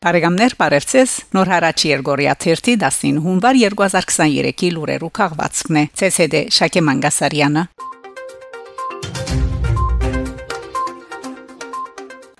Բարեկամներ, բարևձեզ։ Նոր հարաճ Երգորիա 13 հունվար 2023-ի լուրերու քաղվածքն է։ ՑՍԴ Շակե Մանգասարյանը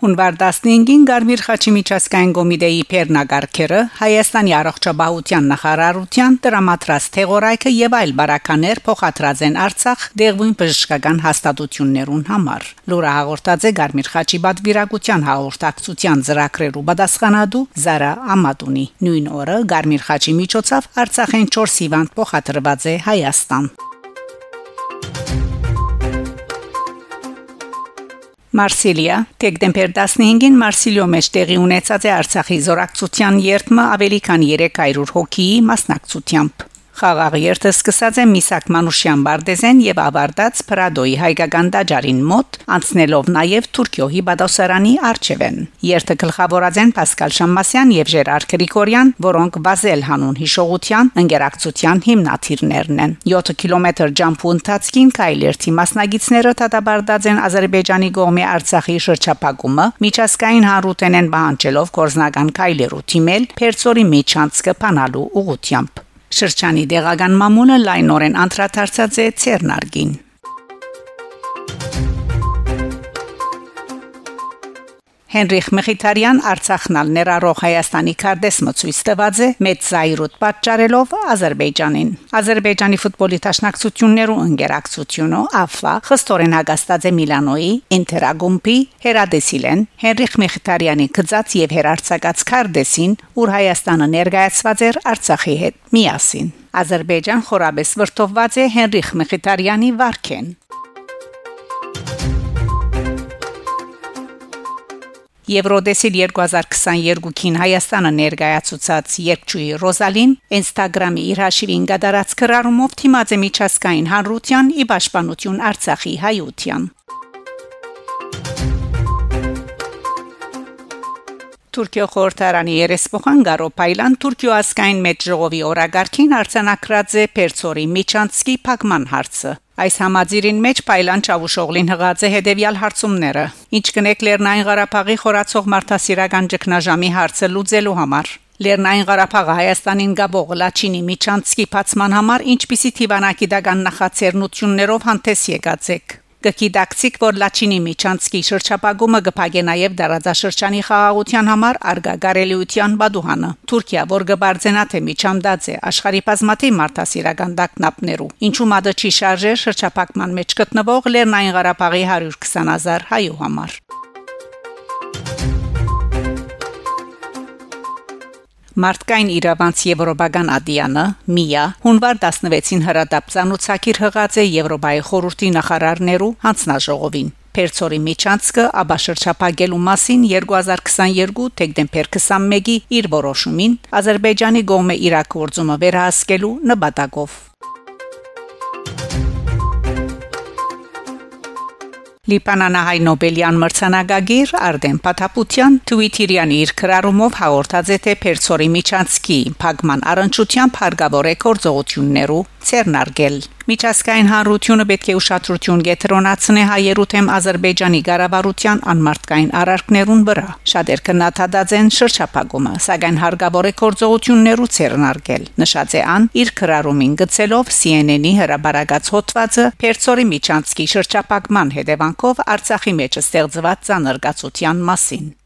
Հունվար 15-ին Գարմիր Խաչի միջազգային կոմիտեի Պերնագարքերը Հայաստանի առողջապահության նախարարության դրամատրած թեղորայքը եւ այլ բարականեր փոխադրած են Արցախ դեղույն բժշկական հաստատություններուն համար։ Լուրը հաղորդած է Գարմիր Խաչի բադվիրակության հաղորդակցության ծրագրերու պատասխանատու Զարա Ամատունի։ Նույն օրը Գարմիր Խաչի միջոցով Արցախեն 4 հիվանդ փոխադրված է Հայաստան։ Մարսիլիա դեկտեմբեր 15-ին Մարսիլիո մեջ տեղի ունեցած է Արցախի զորակցության երթմը ավելի քան 300 հոգիի մասնակցությամբ Խաղաղ երթը սկսած է Միսակ Մանուշյան Բարդեզեն եւ ավարտած Պրադոյի հայկական դաջարին մոտ, անցնելով նաեւ Թուրքիոյի Բադոսարանի արչեվեն։ Երթը գլխավորած են Պասկալ Շամասյան եւ Ժերար Գրիգորյան, որոնք Բազել հանուն հիշողության ընկերակցության հիմնադիրներն են։ 7 կիլոմետր ջամփու ընթացքին Կայլերթի մասնագետները դատաբարդած են Ադրբեջանի կողմի Արցախի շրջափակումը, միջազգային հարուտեն են բանջելով կորզնական Կայլերու թիմել Պերցորի միջանցքը փանալու ուղությամբ։ Շրջանի դեղական մամուլը լայնորեն անդրադարձած է Ցերնարգին։ Հենրիխ Մխիթարյան Արցախնալ ներառող Հայաստանի քարտեզը ցույց տված է մեծ զայրույթ պատճառելով Ադրբեջանին։ Ադրբեջանի ֆուտբոլի տաշնակցություններու ընկերակցությունը ԱՖԱ խստորեն հագաստած է Միլանոյի Ինտերագումպի հերադեսիլեն Հենրիխ Մխիթարյանի գծած եւ հերարցակած քարտեզին, ուր Հայաստանը ներկայացված էր Արցախի հետ միասին։ Ադրբեջան խորաբես վրթովված է Հենրիխ Մխիթարյանի վարքեն։ Եվրոդեսիլ 2022-ին Հայաստանը ներկայացուցած երկչուի Ռոզալին Instagram-ի իր հաշիվին գդարած քրարումով թիմած է միջազգային հանրության ի պաշտպանություն Արցախի հայության։ Թուրքիո խորհրդարանի երեսփոխան Գարոփայլան Թուրքիո ասկային մեծ ժողովի օրագարքին արցանակրած է Պերցորի Միչանցկի փակման հարցը Այս համաձիրին մեջ Պայլան Չավուշօղլին հղած է հետևյալ հարցումները. Ինչ կնեք Լեռնային Ղարաբաղի խորացող մարդասիրական ճգնաժամի հարցը լուծելու համար։ Լեռնային Ղարաբաղը Հայաստանին գաբող Լաչինի Միչանցկի փացման համար ինչպիսի թիվանակի դական նախաձեռնություններով հանդես եկած եք։ Գկիդակցիկ որ Լաչինի Միչանցկի շրջապագումը գփագե նաև դարաձաշրջանի խաղաղության համար արգագարելիության բադուհանը Թուրքիա որ գբարձենա թե Միչամդաց է աշխարհի բազմաթիվ մարդասիրական դակնապներու ինչու մադը չի շարժեր շրջապակման մեջ գտնվող Լեռնային Ղարաբաղի 120000 հայու համար Մարտկային իրավանց եվրոպական ադիանը Միա հունվար 16-ին հրադապծանուցակիր հղած է Եվրոպայի խորհրդի նախարարներու հանձնաժողովին Պերցորի Միչանցկը աբաշրջապագելու մասին 2022 դեկտեմբեր 21-ի իր որոշումին Ադրբեջանի գոմե իրակորձումը վերահսկելու նպատակով Լիբանանահայ Նոբելյան մրցանակագիր Արտեմ Պաթապուտյան Թվիտերյանի իր քրարումով հաղորդած է թե Պերցորի Միչանցկի Փագման առընչությամբ հարգավոր է կորձողություններու ցերնարգել Միջազգային հանրությունը պետք է ուշադրություն կենտրոնացնի հայերու թեմ Ադրբեջանի ղարավարության անմարտկային արարքներուն վրա։ Շատեր կնաթադած են շրջափակումը, սակայն հարգավոր է կորձողություններու ցերնարգել։ Նշած է ան իր քրարումին գծելով CNN-ի հրաբարագած հոդվածը Պերցորի Միչանցկի շրջափակման հետևանքով Արցախի մեջ ստեղծված ցաներգացության մասին։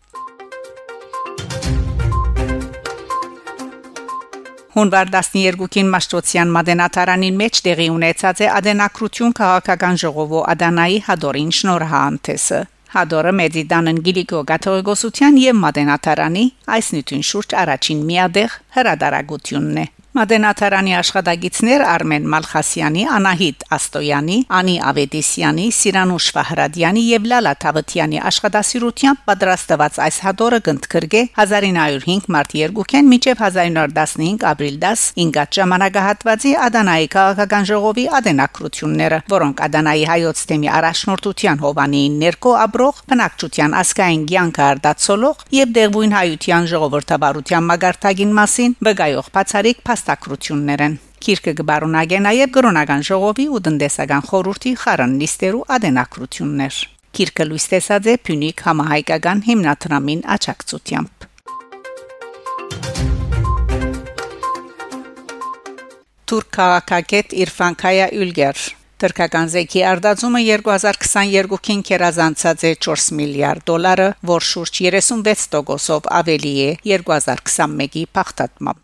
Հունվար 12-ին Մաշտոցյան Մադենատարանին մեջ տեղի ունեցած է Ադենակրություն քաղաքական ժողովո Ադանայի հադորին շնորհանտեսը Հադորը Մեդիդանն Գիլիկո Գաթողիկոսության եւ Մադենատարանի այս նյութին շուրջ առաջին միադեղ հրադարագությունն է Մադենաթարանի աշխատագիտներ Արմեն Մալխասյանի, Անահիտ Աստոյանի, Անի Ավետիսյանի, Սիրանուշ Վահրադյանի եւ Լալա Թավթյանի աշխատասիրությամբ պատրաստված այս հադորը գնդկրգե 1905 մարտ 2-ին մինչև 1915 ապրիլ 10 ինգած ժամանակահատվածի Ադանայի քաղաքական ժողովի ադենակրությունները, որոնք Ադանայի հայոց թեմի առաջնորդության հովանին ներկո աբրող բնակչության ասկային ցանկը արտացոլող եւ դեղույն հայության ժողովրդավարության մագարտագին մասին վկայող բացարիք հաստակրություններ են։ Քիրկը գբարունագեն նաև գրոնական ժողովի ու դնդեսական խորհրդի խարան նիստերու ադենակրություններ։ Քիրկը լույս տեսած է Փյունիկ համահայկական հիմնադրամին աճակցությամբ։ Թուրք քաղաքագետ Իրֆան Քայա Ուլգեր Թրքական զեկի արդացումը 2022-ին կերազանցած է 4 միլիարդ դոլարը, որ շուրջ 36%-ով ավելի է 2021-ի փախտատմամբ։